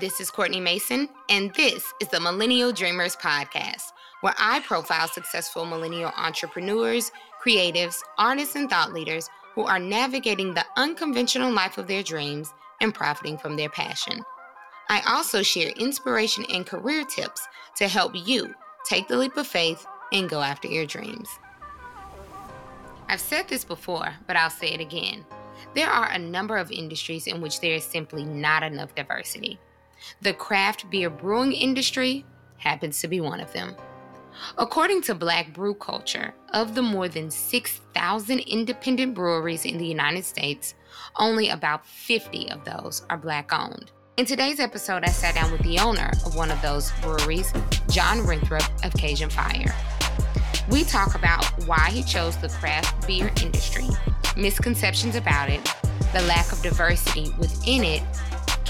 This is Courtney Mason, and this is the Millennial Dreamers Podcast, where I profile successful millennial entrepreneurs, creatives, artists, and thought leaders who are navigating the unconventional life of their dreams and profiting from their passion. I also share inspiration and career tips to help you take the leap of faith and go after your dreams. I've said this before, but I'll say it again. There are a number of industries in which there is simply not enough diversity. The craft beer brewing industry happens to be one of them. According to Black Brew Culture, of the more than 6,000 independent breweries in the United States, only about 50 of those are Black owned. In today's episode, I sat down with the owner of one of those breweries, Jon Renthrope of Cajun Fire. We talk about why he chose the craft beer industry, misconceptions about it, the lack of diversity within it,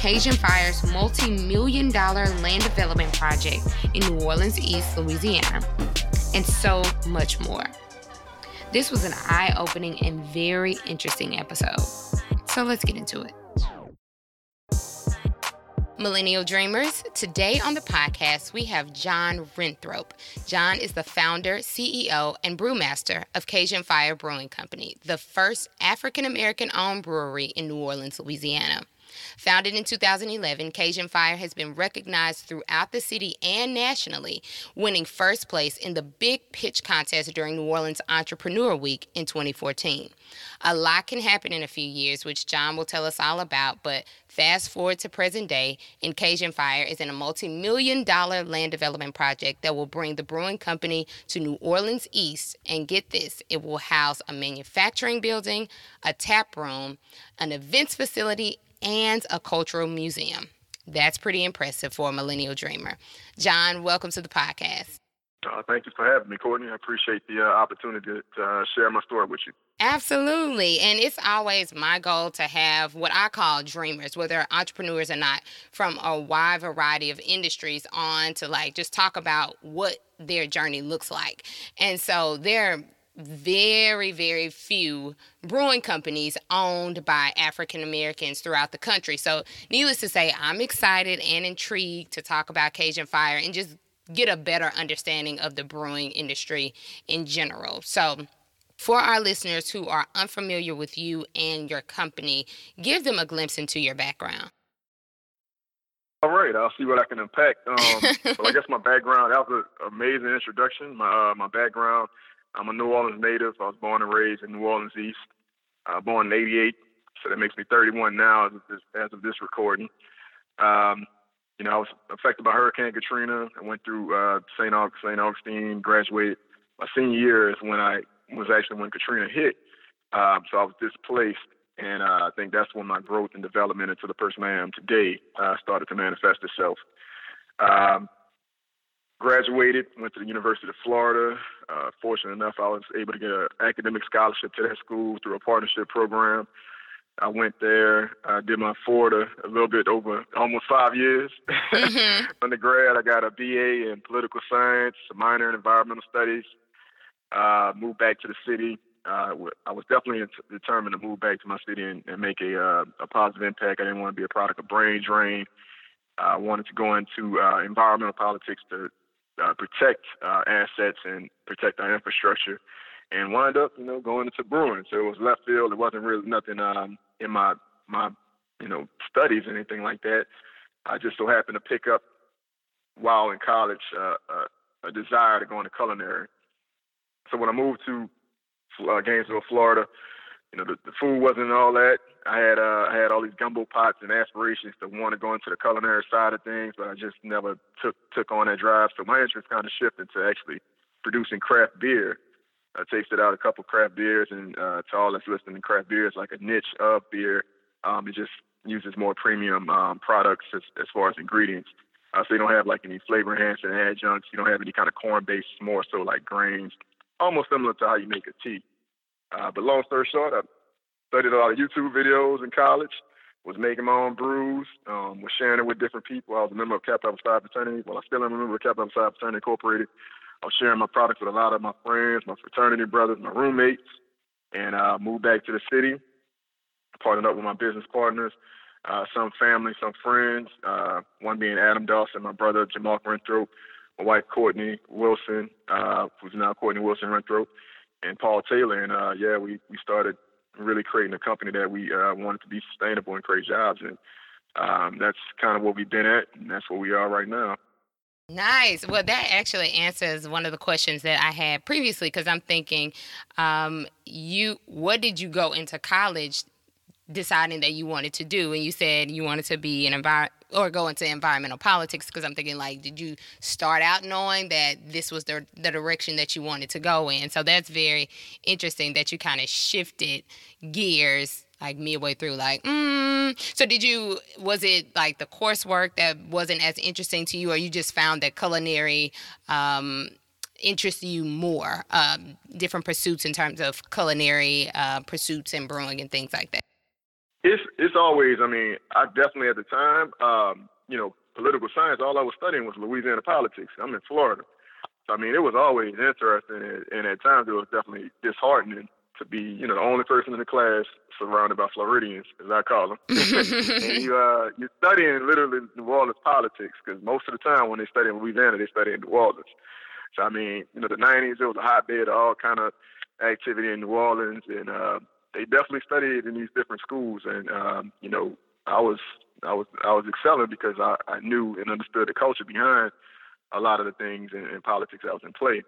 Cajun Fire's multi million dollar land development project in New Orleans East, Louisiana, and so much more. This was an eye opening and very interesting episode. So let's get into it. Millennial Dreamers. Today on the podcast, we have Jon Renthrope. Jon is the founder, CEO, and brewmaster of Cajun Fire Brewing Company, the first African American owned brewery in New Orleans, Louisiana. Founded in 2011, Cajun Fire has been recognized throughout the city and nationally, winning first place in the Big Pitch contest during New Orleans Entrepreneur Week in 2014. A lot can happen in a few years, which John will tell us all about, but fast forward to present day, and Cajun Fire is in a multi million dollar land development project that will bring the brewing company to New Orleans East. And get this, it will house a manufacturing building, a tap room, an events facility, and a cultural museum. That's pretty impressive for a millennial dreamer. Jon, welcome to the podcast. Uh, thank you for having me, Courtney. I appreciate the uh, opportunity to uh, share my story with you. Absolutely. And it's always my goal to have what I call dreamers, whether entrepreneurs or not, from a wide variety of industries on to like just talk about what their journey looks like. And so there very, very few brewing companies owned by African Americans throughout the country. So, needless to say, I'm excited and intrigued to talk about Cajun Fire and just get a better understanding of the brewing industry in general. So, for our listeners who are unfamiliar with you and your company, give them a glimpse into your background. All right, I'll see what I can unpack. Um, so I guess my background, that was an amazing introduction. My, uh, my background, I'm a New Orleans native. I was born and raised in New Orleans East. Uh, born in '88, so that makes me 31 now as of this, as of this recording. Um, you know, I was affected by Hurricane Katrina. I went through uh, St. St. Augustine, graduated. My senior year is when I was actually when Katrina hit. Um, so I was displaced, and uh, I think that's when my growth and development into the person I am today uh, started to manifest itself. Um, graduated, went to the University of Florida. Uh, fortunate enough, I was able to get an academic scholarship to that school through a partnership program. I went there, I did my Florida a little bit over almost five years. Mm-hmm. Undergrad, I got a BA in political science, a minor in environmental studies. Uh, moved back to the city. Uh, I was definitely determined to move back to my city and, and make a, uh, a positive impact. I didn't want to be a product of brain drain. I wanted to go into uh, environmental politics to uh, protect uh, assets and protect our infrastructure, and wind up, you know, going into brewing. So it was left field. It wasn't really nothing um, in my my you know studies or anything like that. I just so happened to pick up while in college uh, uh, a desire to go into culinary. So when I moved to uh, Gainesville, Florida, you know, the, the food wasn't all that. I had uh, I had all these gumbo pots and aspirations to want to go into the culinary side of things, but I just never took took on that drive. So my interest kind of shifted to actually producing craft beer. I tasted out a couple craft beers, and uh, to all that's listening, craft beer is like a niche of beer. Um, it just uses more premium um, products as, as far as ingredients. Uh, so you don't have like any flavor enhancing adjuncts. You don't have any kind of corn based, more so like grains, almost similar to how you make a tea. Uh, but long story short, I studied a lot of YouTube videos in college, was making my own brews, um, was sharing it with different people. I was a member of Kappa Alpha Psi Fraternity. Well, I still am a member of Kappa Alpha Psi Fraternity Incorporated. I was sharing my products with a lot of my friends, my fraternity brothers, my roommates, and I uh, moved back to the city, partnered up with my business partners. uh, some family, some friends. Uh, one being Adam Dawson, my brother Jamal Renthrope, my wife Courtney Wilson, uh, who's now Courtney Wilson Renthrope, and Paul Taylor. And uh, yeah, we we started really creating a company that we uh, wanted to be sustainable and create jobs. And um, that's kind of what we've been at, and that's where we are right now. Nice. Well, that actually answers one of the questions that I had previously because I'm thinking, um, you, what did you go into college deciding that you wanted to do? And you said you wanted to be an environment or go into environmental politics because I'm thinking like, did you start out knowing that this was the the direction that you wanted to go in? So that's very interesting that you kind of shifted gears like midway through like mm. so did you was it like the coursework that wasn't as interesting to you or you just found that culinary um, interests you more um, different pursuits in terms of culinary uh, pursuits and brewing and things like that it's it's always i mean i definitely at the time um, you know political science all i was studying was louisiana politics i'm in florida so i mean it was always interesting and, and at times it was definitely disheartening to be, you know, the only person in the class surrounded by Floridians, as I call them. and you, uh, you're studying literally New Orleans politics because most of the time when they study in Louisiana, they study in New Orleans. So I mean, you know, the '90s it was a hotbed of all kind of activity in New Orleans, and uh, they definitely studied in these different schools. And um, you know, I was I was I was excelling because I, I knew and understood the culture behind a lot of the things in, in politics that was in play.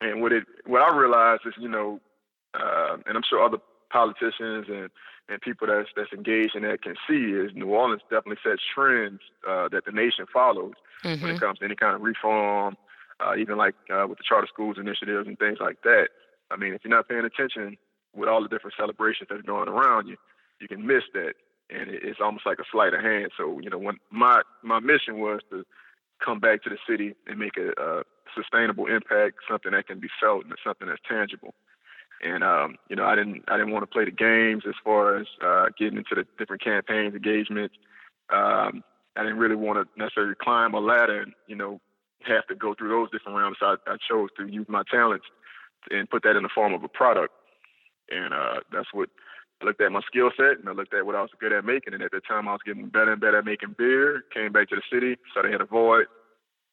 And what it what I realized is, you know, uh, and I'm sure other politicians and and people that's that's engaged in that can see is New Orleans definitely sets trends uh, that the nation follows mm-hmm. when it comes to any kind of reform, uh, even like uh, with the charter schools initiatives and things like that. I mean, if you're not paying attention with all the different celebrations that's going around you, you can miss that, and it's almost like a sleight of hand. So you know, when my my mission was to come back to the city and make a, a sustainable impact, something that can be felt and something that's tangible. And um, you know, I didn't I didn't want to play the games as far as uh, getting into the different campaigns, engagements. Um, I didn't really want to necessarily climb a ladder and you know have to go through those different rounds. So I, I chose to use my talents and put that in the form of a product. And uh, that's what I looked at my skill set and I looked at what I was good at making. And at the time, I was getting better and better at making beer. Came back to the city, started hit a void,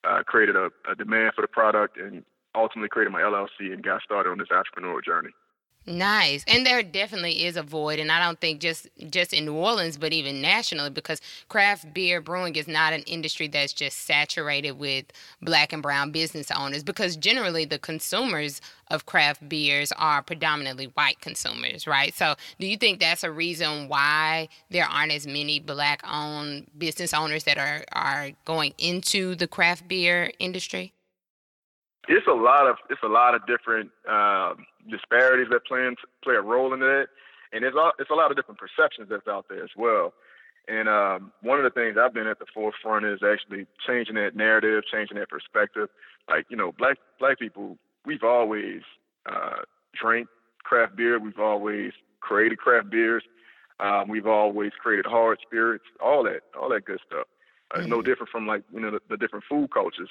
uh, created a, a demand for the product, and ultimately created my LLC and got started on this entrepreneurial journey. Nice. And there definitely is a void and I don't think just just in New Orleans but even nationally because craft beer brewing is not an industry that's just saturated with black and brown business owners because generally the consumers of craft beers are predominantly white consumers, right? So, do you think that's a reason why there aren't as many black owned business owners that are are going into the craft beer industry? it's a lot of it's a lot of different um, disparities that play play a role in that, and it's a, it's a lot of different perceptions that's out there as well. And um, one of the things I've been at the forefront is actually changing that narrative, changing that perspective. Like you know, black black people, we've always uh, drank craft beer. We've always created craft beers. Um, we've always created hard spirits, all that, all that good stuff. Uh, mm-hmm. No different from like you know the, the different food cultures.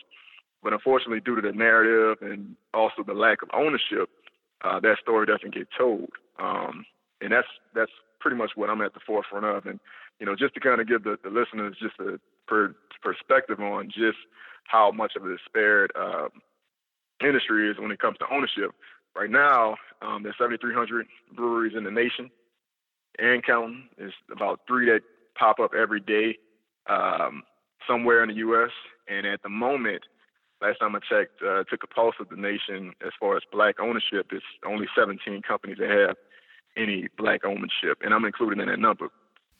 But unfortunately, due to the narrative and also the lack of ownership, uh, that story doesn't get told. Um, and that's that's pretty much what I'm at the forefront of. And you know, just to kind of give the, the listeners just a per, perspective on just how much of a disparate uh, industry is when it comes to ownership. Right now, um, there's 7,300 breweries in the nation and counting. There's about three that pop up every day um, somewhere in the U.S. And at the moment, last time I checked, uh, took a pulse of the nation as far as black ownership. It's only 17 companies that have any black ownership, and I'm included in that number.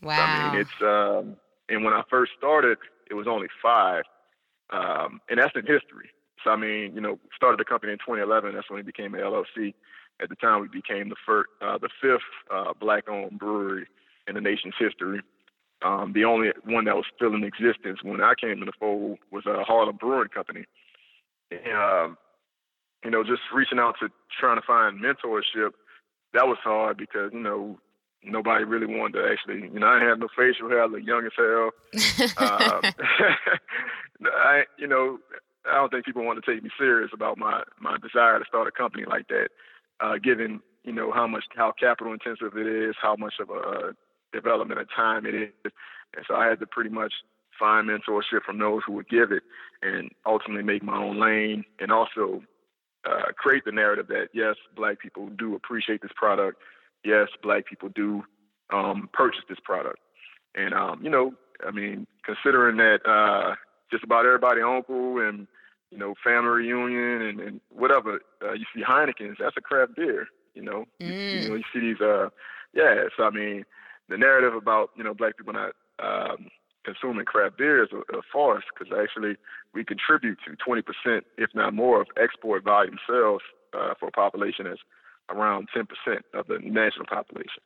Wow. So, I mean, it's um, and when I first started, it was only five, um, and that's in history. So I mean, you know, started the company in 2011. That's when it became an LLC. At the time, we became the first, uh, the fifth uh, black-owned brewery in the nation's history. Um, the only one that was still in existence when I came in the fold was a uh, Harlem Brewing Company, um, you know, just reaching out to trying to find mentorship, that was hard because, you know, nobody really wanted to actually, you know, I had no facial hair, I look young as hell. um, I, you know, I don't think people want to take me serious about my, my desire to start a company like that, uh, given, you know, how much, how capital intensive it is, how much of a, development of time it is. And so I had to pretty much find mentorship from those who would give it and ultimately make my own lane and also uh, create the narrative that yes, black people do appreciate this product. Yes, black people do um, purchase this product. And um, you know, I mean, considering that uh, just about everybody uncle and you know family reunion and, and whatever uh, you see Heineken's, that's a craft beer. You know, mm. you, you, know, you see these. Uh, yeah, so I mean, the narrative about you know black people not um, consuming craft beer is a, a farce because actually we contribute to 20%, if not more, of export volume sales uh, for a population that's around 10% of the national population.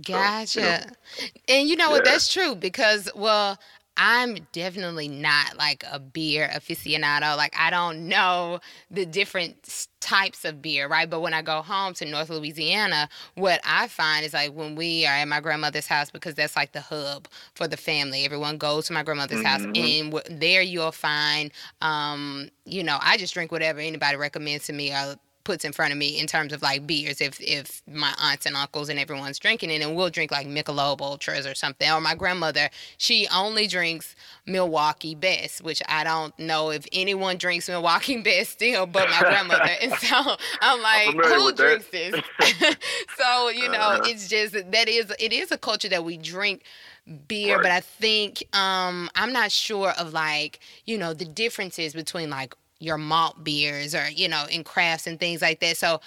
Gotcha. So, you know, and you know yeah. what? That's true because, well, I'm definitely not like a beer aficionado. Like I don't know the different types of beer, right? But when I go home to North Louisiana, what I find is like when we are at my grandmother's house because that's like the hub for the family. Everyone goes to my grandmother's mm-hmm. house, and w- there you'll find, um, you know, I just drink whatever anybody recommends to me. Or, puts in front of me in terms of like beers if if my aunts and uncles and everyone's drinking it and we'll drink like Michelob Ultras or something. Or my grandmother she only drinks Milwaukee Best which I don't know if anyone drinks Milwaukee Best still but my grandmother. And so I'm like I'm who drinks this? So you know uh it's just that is it is a culture that we drink beer right. but i think um i'm not sure of like you know the differences between like your malt beers or you know in crafts and things like that. So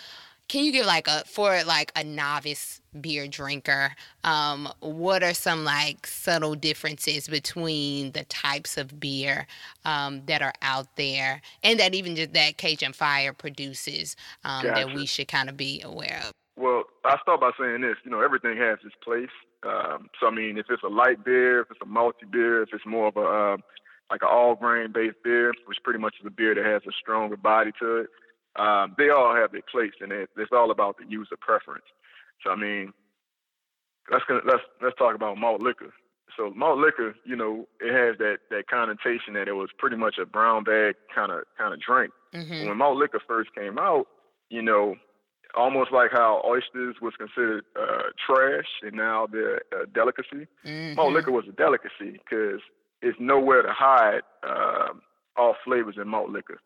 can you give like a for like a novice beer drinker um, what are some like subtle differences between the types of beer um, that are out there and that even just that cajun fire produces um, gotcha. that we should kind of be aware of? Well i start by saying this you know everything has its place. Um, so i mean if it's a light beer if it's a malty beer if it's more of a uh, like an all grain based beer, which pretty much is a beer that has a stronger body to it. Um, they all have their place, and it, it's all about the user preference. So I mean, let's let's let's talk about malt liquor. So malt liquor, you know, it has that that connotation that it was pretty much a brown bag kind of kind of drink. Mm-hmm. When malt liquor first came out, you know, almost like how oysters was considered uh, trash and now they're a delicacy. Mm-hmm. Malt liquor was a delicacy because it's nowhere to hide uh, all flavors in malt liquor.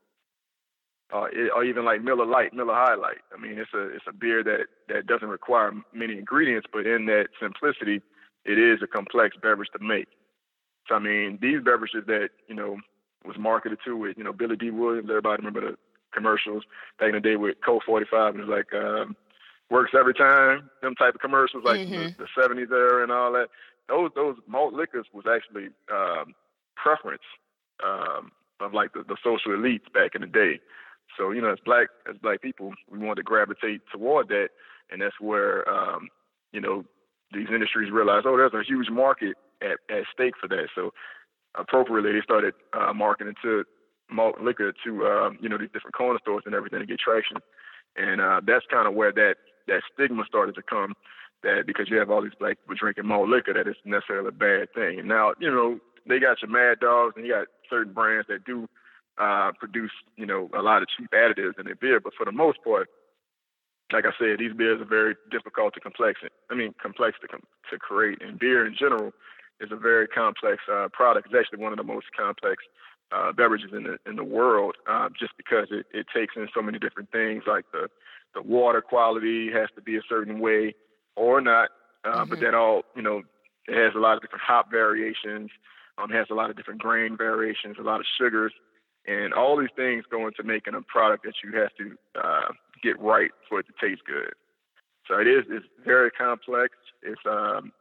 Uh, it, or even like Miller Light, Miller High Light. I mean, it's a it's a beer that that doesn't require many ingredients, but in that simplicity, it is a complex beverage to make. So I mean, these beverages that you know was marketed to with you know Billy Dee Williams. Everybody remember the commercials back in the day with Colt 45. It was like um, works every time. Them type of commercials, like mm-hmm. the, the 70s era and all that those those malt liquors was actually um, preference um, of like the, the social elites back in the day. So you know, as black as black people, we wanted to gravitate toward that, and that's where um, you know these industries realized, oh, there's a huge market at, at stake for that. So appropriately, they started uh, marketing to malt liquor to um, you know these different corner stores and everything to get traction, and uh, that's kind of where that that stigma started to come that because you have all these black people drinking more liquor that it's necessarily a bad thing. And now, you know, they got your Mad Dogs and you got certain brands that do uh, produce, you know, a lot of cheap additives in their beer, but for the most part, like I said, these beers are very difficult to complex. I mean, complex to to create. And beer in general is a very complex uh, product. It's actually one of the most complex uh, beverages in the in the world, uh, just because it, it takes in so many different things. Like the the water quality has to be a certain way or not. Uh, mm-hmm. But that all, you know, it has a lot of different hop variations. Um, has a lot of different grain variations, a lot of sugars, and all these things go into making a product that you have to uh, get right for it to taste good. So it is it's very complex. It's um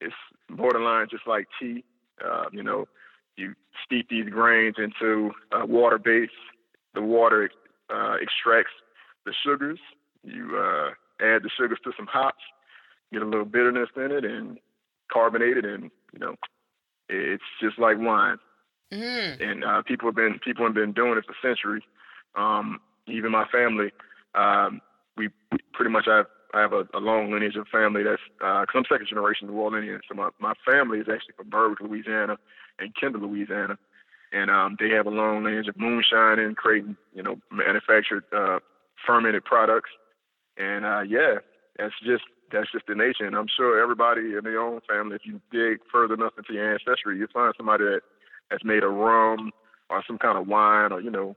it's borderline just like tea. Uh, you know, you steep these grains into uh, water base. The water uh, extracts the sugars. You uh, add the sugars to some hops, get a little bitterness in it and carbonated, and you know, it's just like wine. Mm. And uh, people have been people have been doing it for centuries. Um, even my family, um, we pretty much have I have a, a long lineage of family that's because uh, I'm second generation New Orleanian, so my my family is actually from Berwick, Louisiana, and Kendall, Louisiana, and um, they have a long lineage of moonshine and creating you know manufactured uh, fermented products, and uh, yeah, that's just that's just the nature. And I'm sure everybody in their own family, if you dig further enough into your ancestry, you find somebody that has made a rum or some kind of wine or you know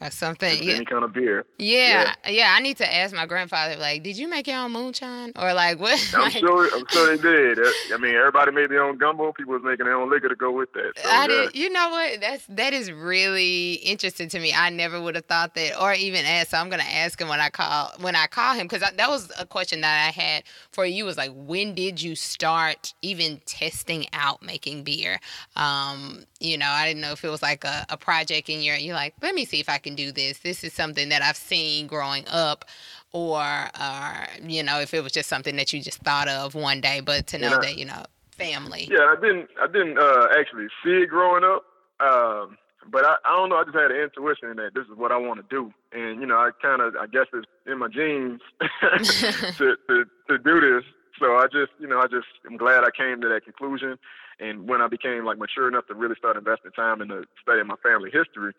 or something. Yeah. Any kind of beer. Yeah, yeah, yeah, I need to ask my grandfather, like, did you make your own moonshine? Or like what? I'm like, sure I'm sure they did. I mean everybody made their own gumbo, people was making their own liquor to go with that. So, I yeah. did you know what? That's that is really interesting to me. I never would have thought that or even asked. So I'm gonna ask him when I call when I call him because that was a question that I had for you was like when did you start even testing out making beer? Um, you know, I didn't know if it was like a, a project and you're you're like, let me see if I can do this. This is something that I've seen growing up, or uh, you know, if it was just something that you just thought of one day. But to know that you know, family. Yeah, I didn't I didn't uh, actually see it growing up. Um, but I, I don't know. I just had an intuition that this is what I want to do, and you know, I kind of I guess it's in my genes to, to to do this. So I just, you know, I just am glad I came to that conclusion. And when I became like mature enough to really start investing time in the study of my family history,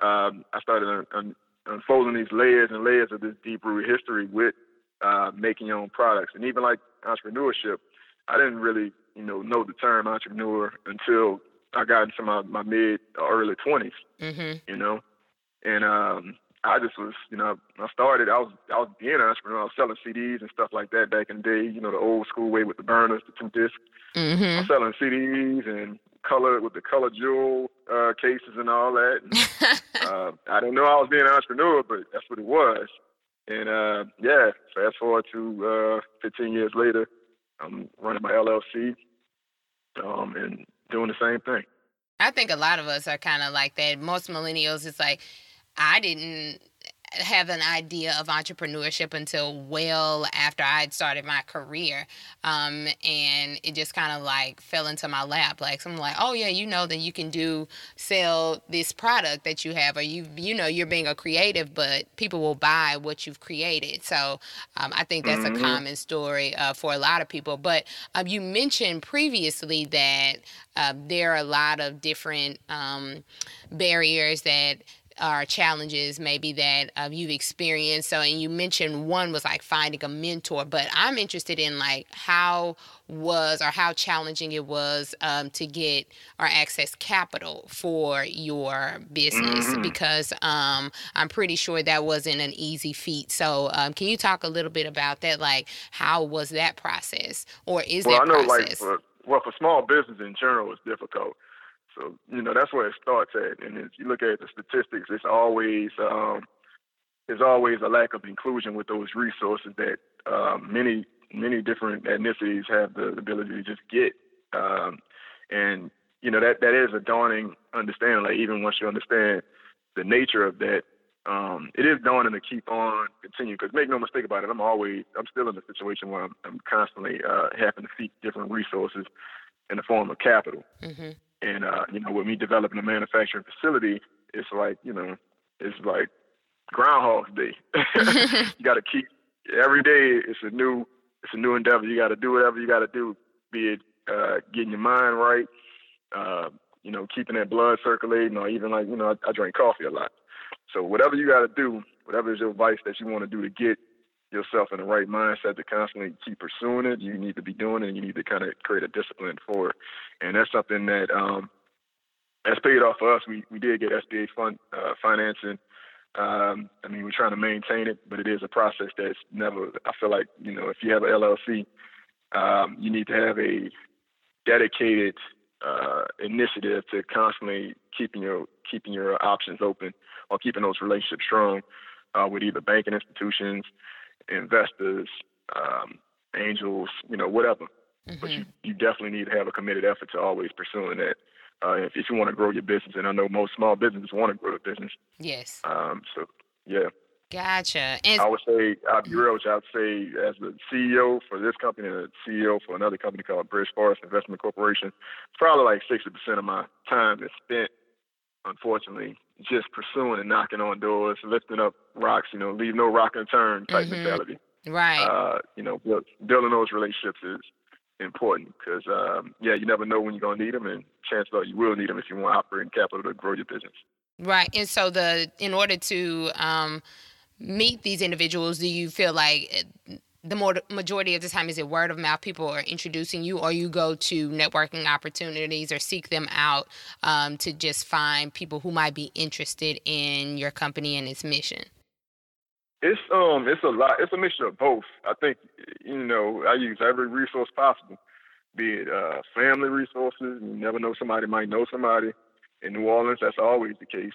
um, I started un- un- unfolding these layers and layers of this deep rooted history with uh, making your own products. And even like entrepreneurship, I didn't really, you know, know the term entrepreneur until I got into my, my mid or early 20s, mm-hmm. you know. And um, I just was, you know, I started, I was, I was being an entrepreneur. I was selling CDs and stuff like that back in the day, you know, the old school way with the burners, the two discs. Mm-hmm. I was selling CDs and color with the color jewel uh, cases and all that. And, uh, I didn't know I was being an entrepreneur, but that's what it was. And uh, yeah, fast forward to uh, 15 years later, I'm running my LLC um, and doing the same thing. I think a lot of us are kind of like that. Most millennials, it's like, I didn't have an idea of entrepreneurship until well after I had started my career. Um, and it just kind of like fell into my lap. Like someone like, oh yeah, you know that you can do sell this product that you have, or you you know you're being a creative, but people will buy what you've created. So um, I think that's mm-hmm. a common story uh, for a lot of people. But um, you mentioned previously that uh, there are a lot of different um, barriers that are challenges maybe that uh, you've experienced. So and you mentioned one was like finding a mentor but i'm interested in like how was or how challenging it was um, to get or access capital for your business mm-hmm. because um, i'm pretty sure that wasn't an easy feat. So um, can you talk a little bit about that? Like how was that process or is well, that I know, process? like, for, well for small business in general it's difficult so you know that's where it starts at. And if you look at the statistics, it's always um, there's always a lack of inclusion with those resources that um, many many different ethnicities have the ability to just get. Um, and you know that that is a daunting understanding. Like even once you understand the nature of that, um, it is daunting to keep on continue. Because make no mistake about it, I'm always I'm still in a situation where I'm, I'm constantly uh, having to seek different resources in the form of capital. Mm-hmm. And uh, you know, with me developing a manufacturing facility, it's like you know, it's like Groundhog Day. you got to keep every day. It's a new, it's a new endeavor. You got to do whatever you got to do, be it uh, getting your mind right, uh, you know, keeping that blood circulating, or even like you know, I, I drink coffee a lot. So whatever you got to do, whatever is your vice that you want to do to get yourself in the right mindset to constantly keep pursuing it. You need to be doing it. and You need to kind of create a discipline for it, and that's something that um, has paid off for us. We we did get SBA fund uh, financing. Um, I mean, we're trying to maintain it, but it is a process that's never. I feel like you know, if you have an LLC, um, you need to have a dedicated uh, initiative to constantly keeping your keeping your options open or keeping those relationships strong uh, with either banking institutions, investors, um, angels, you know, whatever. Mm-hmm. But you, you definitely need to have a committed effort to always pursuing that. Uh, if, if you want to grow your business, and I know most small businesses want to grow their business. Yes. Um, so, yeah. Gotcha. And I would say, I'd be real I would say, as the CEO for this company and the CEO for another company called Bridge Forest Investment Corporation, probably like 60% of my time is spent, unfortunately, just pursuing and knocking on doors, lifting up rocks, you know, leave no rock unturned type mm-hmm. mentality. Right. Uh, you know, building those relationships is important because, um, yeah, you never know when you're going to need them, and chances are you will need them if you want operating capital to grow your business. Right. And so, the in order to um, meet these individuals, do you feel like the more majority of the time is it word of mouth people are introducing you or you go to networking opportunities or seek them out um, to just find people who might be interested in your company and its mission? It's um it's a lot it's a mixture of both. I think you know i use every resource possible be it uh, family resources you never know somebody might know somebody. In new orleans that's always the case.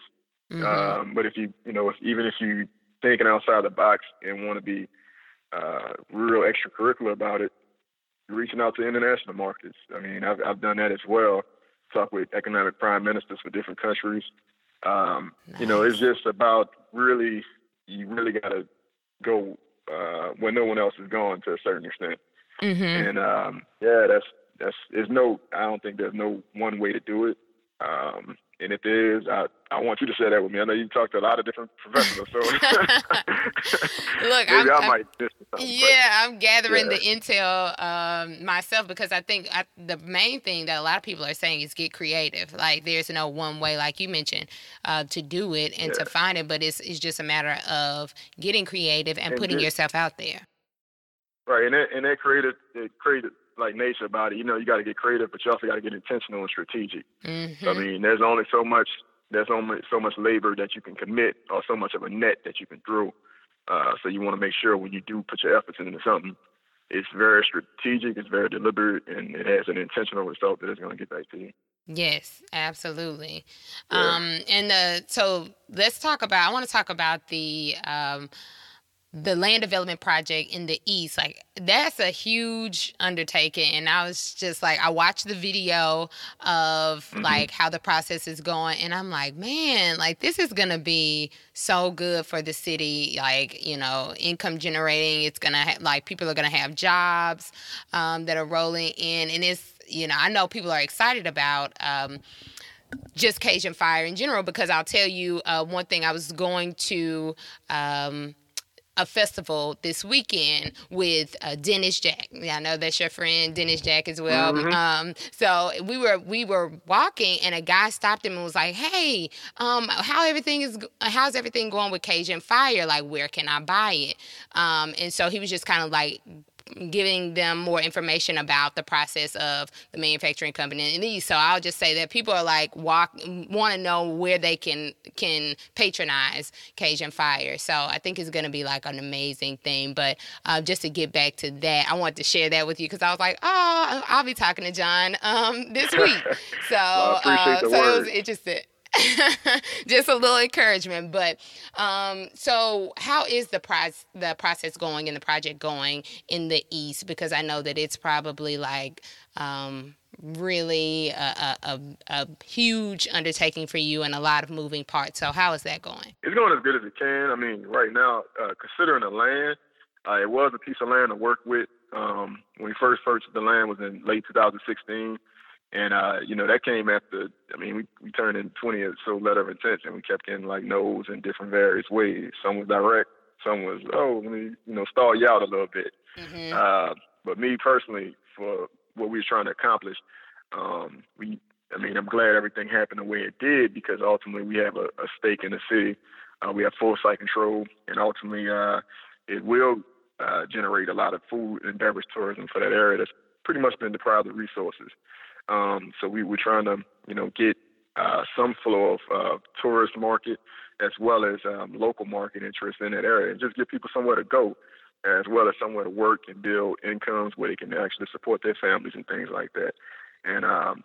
Mm-hmm. um, but if you you know if, even if you thinking outside the box and want to be uh, real extracurricular about it, reaching out to international markets. I mean, I've, I've done that as well. Talk with economic prime ministers for different countries. Um, nice. You know, it's just about really, you really got to go uh, where no one else is going to a certain extent. Mm-hmm. And um, yeah, that's that's. There's no. I don't think there's no one way to do it. Um, and if there is, I, I want you to share that with me. I know you talked to a lot of different professionals, so look, maybe I'm, I might Yeah, I'm gathering yeah. the intel um, myself because I think I, the main thing that a lot of people are saying is get creative. Like there's no one way, like you mentioned, uh, to do it and yeah. to find it, but it's it's just a matter of getting creative and, and putting yourself out there. Right, and that and that creative, that creative like nature about it. You know, you got to get creative, but you also got to get intentional and strategic. Mm-hmm. I mean, there's only so much there's only so much labor that you can commit, or so much of a net that you can throw. Uh, so you want to make sure when you do put your efforts into something, it's very strategic, it's very deliberate, and it has an intentional result that is going to get back to you. Yes, absolutely. Yeah. Um, and the, so let's talk about. I want to talk about the. Um, the land development project in the east like that's a huge undertaking and i was just like i watched the video of mm-hmm. like how the process is going and i'm like man like this is gonna be so good for the city like you know income generating it's gonna ha- like people are gonna have jobs um, that are rolling in and it's you know i know people are excited about um, just Cajun Fire in general, because I'll tell you uh, one thing. I was going to um, a festival this weekend with uh, Dennis Jack. Yeah, I know that's your friend Dennis Jack as well. Mm-hmm. Um, so we were we were walking, and a guy stopped him and was like, "Hey, um, how everything is? How's everything going with Cajun Fire? Like, where can I buy it?" Um, and so he was just kind of like giving them more information about the process of the manufacturing company and these. So I'll just say that people are like walk want to know where they can can patronize Cajun Fire. So I think it's going to be like an amazing thing. But uh, just to get back to that, I want to share that with you because I was like, oh, I'll be talking to Jon um, this week. So well, uh, so it was interesting. just a little encouragement. But um, so, how is the process the process going and the project going in the East? Because I know that it's probably like um, really a, a, a, huge undertaking for you and a lot of moving parts. So, how is that going? It's going as good as it can. I mean, right now, uh, considering the land, uh, it was a piece of land to work with. Um, when we first purchased the land was in late 2016. And uh, you know, that came after I mean, we, we turned in twenty or so letter of intent and we kept getting like no's in different various ways. Some was direct, some was, oh, let me, you know, stall you out a little bit. Mm-hmm. Uh, but me personally, for what we were trying to accomplish, um, we I mean, I'm glad everything happened the way it did because ultimately we have a, a stake in the city. Uh, we have full site control, and ultimately uh, it will uh, generate a lot of food and beverage tourism for that area that's pretty much been deprived of resources. Um, so we were trying to, you know, get uh, some flow of uh, tourist market as well as um, local market interest in that area, and just give people somewhere to go, as well as somewhere to work and build incomes where they can actually support their families and things like that. And um,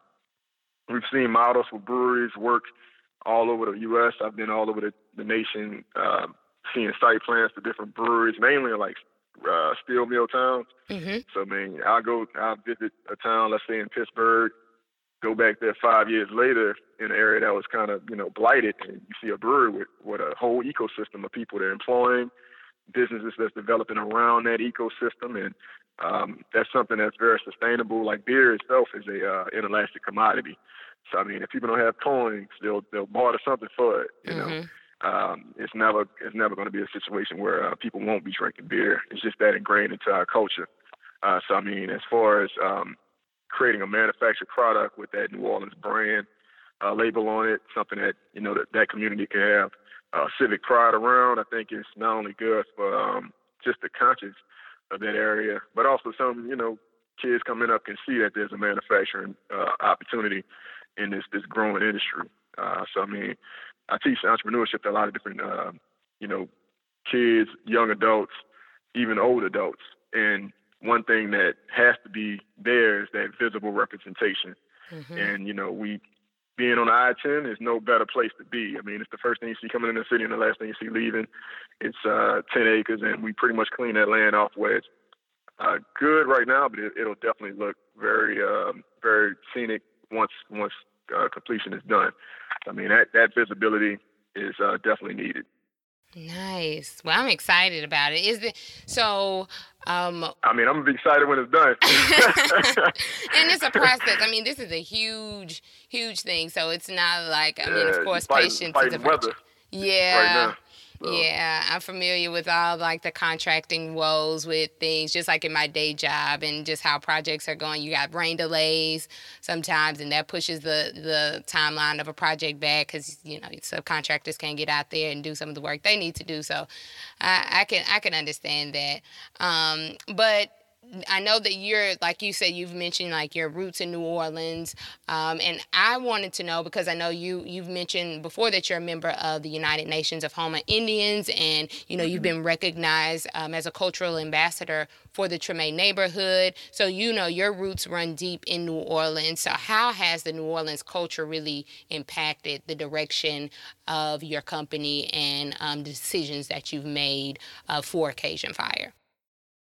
we've seen models for breweries work all over the U.S. I've been all over the, the nation, uh, seeing site plans for different breweries, mainly like uh, steel mill towns. Mm-hmm. So I mean, I'll go, I'll visit a town, let's say in Pittsburgh, go back there five years later in an area that was kind of you know blighted, and you see a brewery with with a whole ecosystem of people they're employing, businesses that's developing around that ecosystem, and um, that's something that's very sustainable. Like beer itself is a uh, inelastic commodity. So I mean, if people don't have coins, they'll they'll barter something for it. You mm-hmm. know um, it's never it's never going to be a situation where uh, people won't be drinking beer. It's just that ingrained into our culture. Uh, so I mean, as far as um, creating a manufactured product with that New Orleans brand uh, label on it, something that you know that that community can have uh, civic pride around, I think it's not only good for um, just the conscience of that area, but also some, you know, kids coming up can see that there's a manufacturing uh, opportunity in this this growing industry. Uh, so I mean, I teach entrepreneurship to a lot of different, uh, you know, kids, young adults, even old adults. And one thing that has to be there is that visible representation. Mm-hmm. And you know, we being on the I-10 is no better place to be. I mean, it's the first thing you see coming in the city and the last thing you see leaving. It's uh, 10 acres, and we pretty much clean that land off where it's uh, good right now, but it, will definitely look very, um, very scenic once once uh, completion is done. I mean, that that visibility is uh, definitely needed. Nice. Well, I'm excited about it. Is it so? Um, I mean, I'm gonna be excited when it's done. and it's a process. I mean, this is a huge, huge thing. So it's not like I mean, of course, patience is a weather. Yeah. Right so. Yeah, I'm familiar with all like the contracting woes with things, just like in my day job, and just how projects are going. You got rain delays sometimes, and that pushes the the timeline of a project back because you know subcontractors can't get out there and do some of the work they need to do. So, I, I can I can understand that. Um, but I know that you're, like you said, you've mentioned like your roots in New Orleans, um, and I wanted to know because I know you you've mentioned before that you're a member of the United Nations of Houma Indians, and you know you've mm-hmm. been recognized um, as a cultural ambassador for the Treme neighborhood. So you know your roots run deep in New Orleans. So how has the New Orleans culture really impacted the direction of your company and um, decisions that you've made uh, for Cajun Fire?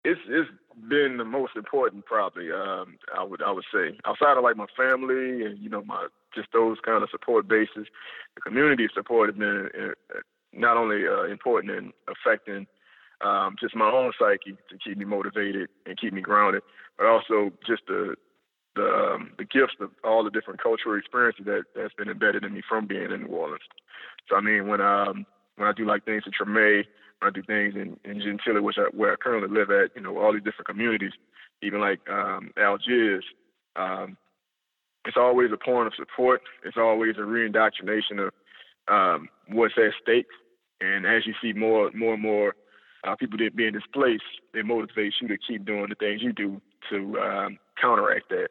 It's it's been the most important probably um i would i would say outside of like my family and you know my just those kind of support bases the community support has been uh, not only uh, important in affecting um just my own psyche to keep me motivated and keep me grounded but also just the the um, the gifts of all the different cultural experiences that that's been embedded in me from being in New Orleans. So I mean, when um when I do like things in Treme, I do things in, in Gentilly, which I, where I currently live at, you know, all these different communities, even like um, Algiers. Um, it's always a point of support. It's always a reindoctrination of um, what's at stake. And as you see more, more and more uh, people that being displaced, it motivates you to keep doing the things you do to um, counteract that.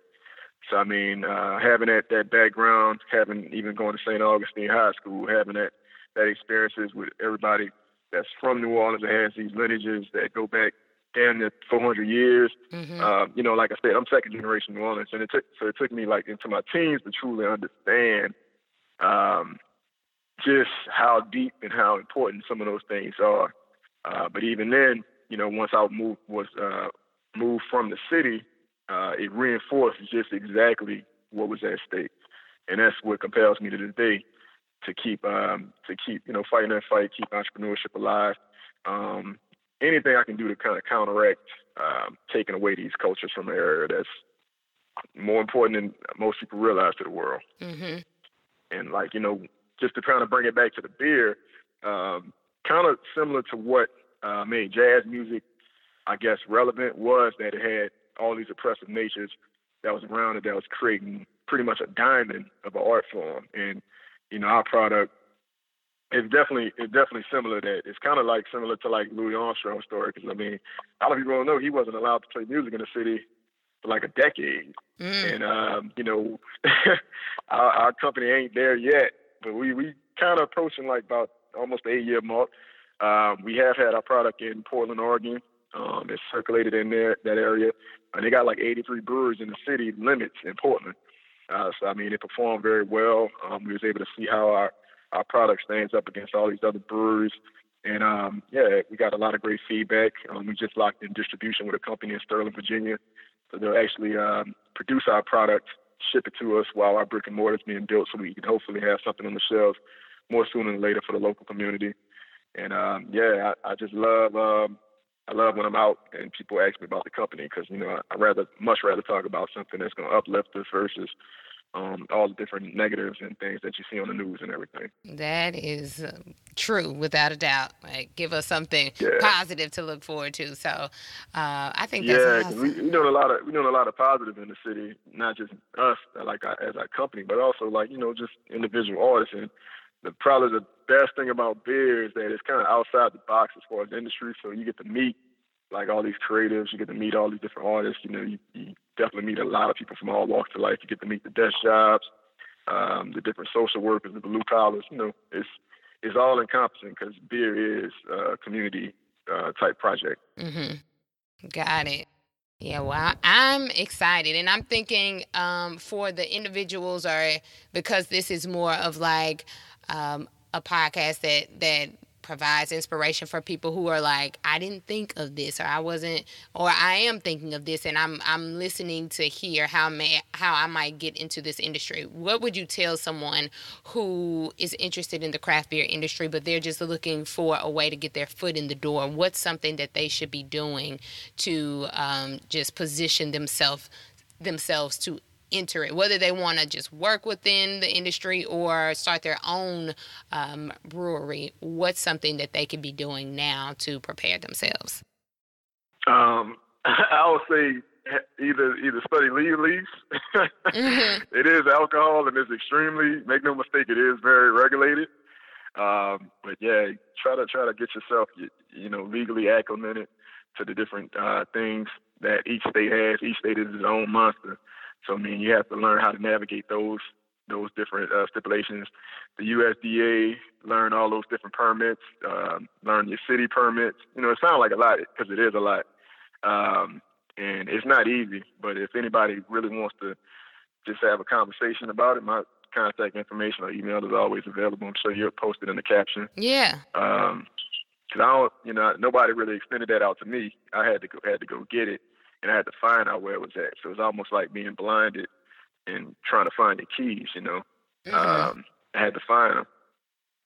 So I mean, uh, having that that background, having even going to St. Augustine High School, having that that experiences with everybody that's from New Orleans that has these lineages that go back damn near 400 years. Mm-hmm. Um, you know, like I said, I'm second generation New Orleans, and it took so it took me like into my teens to truly understand um, just how deep and how important some of those things are. Uh, but even then, you know, once I moved was uh, moved from the city, uh, it reinforced just exactly what was at stake, and that's what compels me to this day to keep um, to keep you know fighting that fight, keep entrepreneurship alive. Um, anything I can do to kind of counteract um, taking away these cultures from the area that's more important than most people realize to the world. Mm-hmm. And like you know, just to kind of bring it back to the beer, um, kind of similar to what uh, made jazz music, I guess, relevant was that it had all these oppressive natures that was around it that was creating pretty much a diamond of an art form. And you know, our product is definitely it's definitely similar. To that it's kind of like similar to like Louis Armstrong's story. Because I mean, a lot of people don't know he wasn't allowed to play music in the city for like a decade, mm. and um, you know, our, our company ain't there yet, but we we kind of approaching like about almost the eight year mark. Um, we have had our product in Portland, Oregon. Um, it's circulated in there that area, and they got like 83 breweries in the city limits in Portland. Uh, so I mean, it performed very well. Um, we was able to see how our our product stands up against all these other breweries. And um, yeah, we got a lot of great feedback. Um, we just locked in distribution with a company in Sterling, Virginia. So they'll actually um, produce our product, ship it to us while our brick and mortar is being built, so we can hopefully have something on the shelves more sooner than later for the local community. And um, yeah, I, I just love um, I love when I'm out and people ask me about the company because you know I, I rather much rather talk about something that's going to uplift us versus um, all the different negatives and things that you see on the news and everything. That is uh, true, without a doubt. Like, give us something yeah. positive to look forward to. So, uh, I think that's yeah, awesome. we, we know a lot of we know a lot of positive in the city, not just us, like our, as our company, but also like you know just individual artists. And the probably the best thing about beer is that it's kind of outside the box as far as industry. So you get to meet like all these creatives. You get to meet all these different artists. You know, you, you definitely meet a lot of people from all walks of life. You get to meet the desk jobs, um, the different social workers, the blue collars. You know, it's it's all encompassing because beer is a community uh, type project. Mm-hmm. Got it. Yeah, well, I'm excited, and I'm thinking um, for the individuals, or because this is more of like um, a podcast that that provides inspiration for people who are like, I didn't think of this, or I wasn't, or I am thinking of this, and I'm I'm listening to hear how may how I might get into this industry. What would you tell someone who is interested in the craft beer industry, but they're just looking for a way to get their foot in the door? What's something that they should be doing to um, just position themselves themselves to enter it, whether they want to just work within the industry or start their own um, brewery. What's something that they could be doing now to prepare themselves? Um, I would say either either study legalese. mm-hmm. it is alcohol and it's extremely make no mistake it is very regulated. Um, but yeah, try to try to get yourself you, you know legally acclimated to the different uh, things that each state has. Each state is its own monster. So I mean, you have to learn how to navigate those those different uh, stipulations. The USDA, learn all those different permits, um, learn your city permits. You know, it sounds like a lot because it is a lot, um, and it's not easy. But if anybody really wants to just have a conversation about it, my contact information or email is always available. I'm sure you'll post it in the caption. Yeah. Um, cause I don't, you know, nobody really extended that out to me. I had to go, had to go get it and I had to find out where it was at. So it was almost like being blinded and trying to find the keys. You know, mm-hmm. um, I had to find them,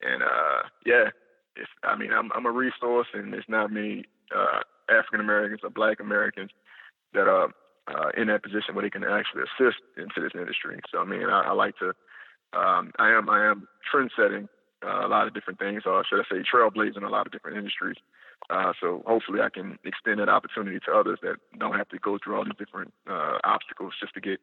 and uh, yeah, it's. I mean, I'm I'm a resource, and it's not many uh, African Americans or Black Americans that are uh, in that position where they can actually assist into this industry. So I mean, I, I like to. Um, I am I am trend setting uh, a lot of different things, or should I say, trailblazing a lot of different industries. Uh, so hopefully I can extend that opportunity to others that don't have to go through all these different uh, obstacles just to get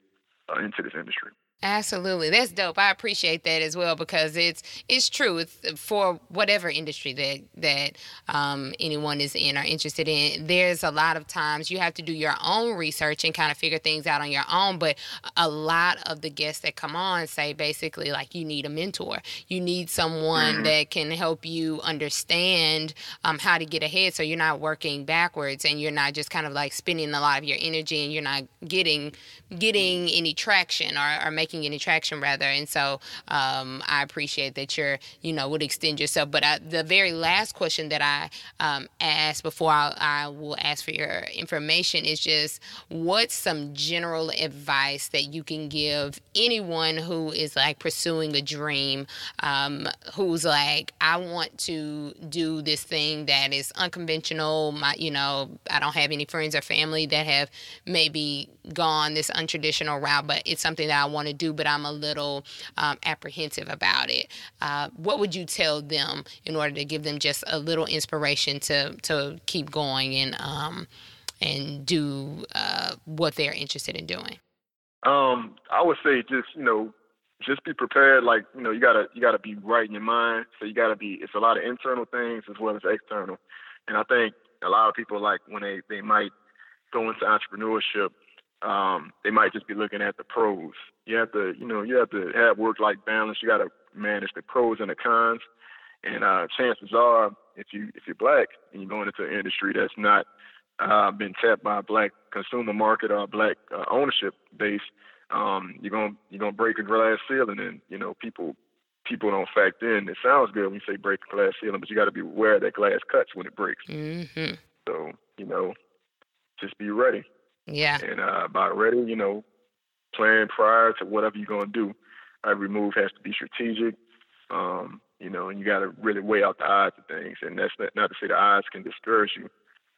uh, into this industry. Absolutely, that's dope. I appreciate that as well because it's it's true. It's for whatever industry that that um, anyone is in or interested in. There's a lot of times you have to do your own research and kind of figure things out on your own. But a lot of the guests that come on say basically like you need a mentor. You need someone mm-hmm. that can help you understand um, how to get ahead, so you're not working backwards and you're not just kind of like spending a lot of your energy and you're not getting getting any traction or, or making making any traction rather. And so um, I appreciate that you're, you know, would extend yourself. But I, the very last question that I um, asked before I, I will ask for your information is just what's some general advice that you can give anyone who is like pursuing a dream, um, who's like, I want to do this thing that is unconventional. My, you know, I don't have any friends or family that have maybe gone this untraditional route, but it's something that I want to do, but I'm a little um, apprehensive about it. Uh, what would you tell them in order to give them just a little inspiration to to keep going and um, and do uh, what they're interested in doing? Um, I would say just you know just be prepared. Like you know, you gotta you gotta be right in your mind. So you gotta be. It's a lot of internal things as well as external. And I think a lot of people like when they they might go into entrepreneurship, um, they might just be looking at the pros. You have to, you know, you have to have work-life balance. You got to manage the pros and the cons. And uh, chances are, if you if you're black and you're going into an industry that's not uh, been tapped by a black consumer market or a black uh, ownership base, um, you're gonna you're gonna break a glass ceiling, and you know people people don't factor in. It sounds good when you say break a glass ceiling, but you got to be aware that glass cuts when it breaks. Mm-hmm. So you know, just be ready. Yeah. And uh, about ready, you know, plan prior to whatever you're gonna do. Every move has to be strategic. Um, you know, and you got to really weigh out the odds of things. And that's not, not to say the odds can discourage you.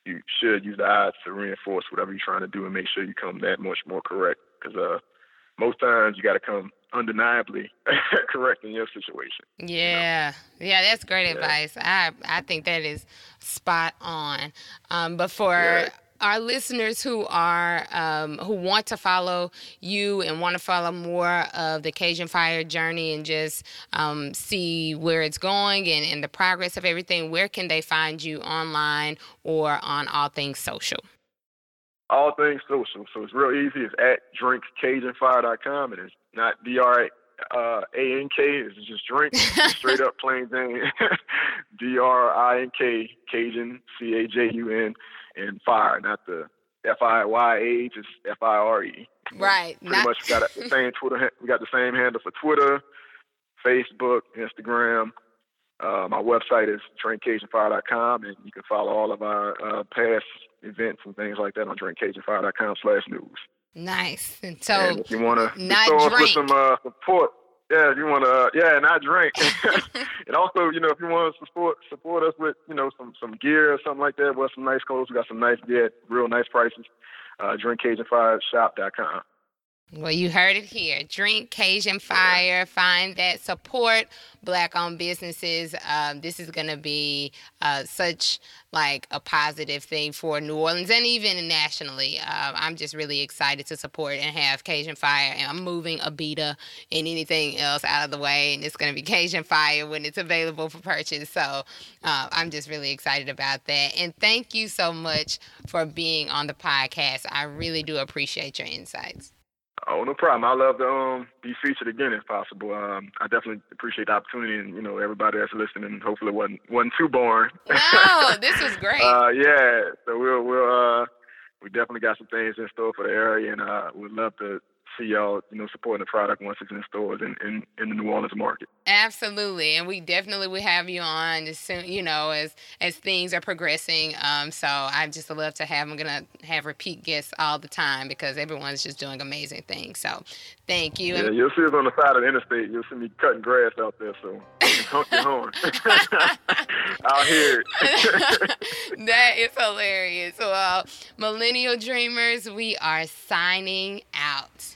You should use the odds to reinforce whatever you're trying to do and make sure you come that much more correct. Because uh, most times you got to come undeniably correct in your situation. Yeah, you know? yeah, that's great yeah. advice. I I think that is spot on. Um, but for yeah our listeners who are um, who want to follow you and want to follow more of the Cajun Fire journey and just um, see where it's going and, and the progress of everything, where can they find you online or on all things social? All things social. So it's real easy. It's at drinkcajunfire.com and it's not D R uh, A N K. It's just drink, straight up plain Jane. D R I N K, Cajun, C A J U N, and fire, not the F I Y A, just F I R E. Right. Pretty not- much we got the same Twitter. We got the same handle for Twitter, Facebook, Instagram. Uh, my website is drinkcajunfire.com, and you can follow all of our uh, past events and things like that on drinkcajunfire.com slash news. Nice. And so, and if you want to throw us with some uh, support, yeah, if you want to, uh, yeah, I drink. and also, you know, if you want to support support us with, you know, some some gear or something like that, we some nice clothes. We got some nice gear, real nice prices. Uh, drinkcajunfireshop.com. Well, you heard it here. Drink Cajun Fire. Find that support black-owned businesses. Um, this is going to be uh, such like a positive thing for New Orleans and even nationally. Uh, I'm just really excited to support and have Cajun Fire. And I'm moving Abita and anything else out of the way, and it's going to be Cajun Fire when it's available for purchase. So uh, I'm just really excited about that. And thank you so much for being on the podcast. I really do appreciate your insights. Oh, no problem. I love to um, be featured again if possible. Um, I definitely appreciate the opportunity, and you know everybody that's listening. Hopefully, it wasn't wasn't too boring. No, this was great. uh, yeah, so we'll we'll uh, we definitely got some things in store for the area, and uh, we'd love to see y'all, you know, supporting the product once it's in stores in, in, in the New Orleans market. Absolutely, and we definitely will have you on as soon, you know, as as things are progressing. Um, so I just love to have. I'm gonna have repeat guests all the time because everyone's just doing amazing things. So thank you. Yeah, you'll see us on the side of the interstate. You'll see me cutting grass out there. So honk your horn. I'll hear it. that is hilarious. Well, millennial dreamers, we are signing out.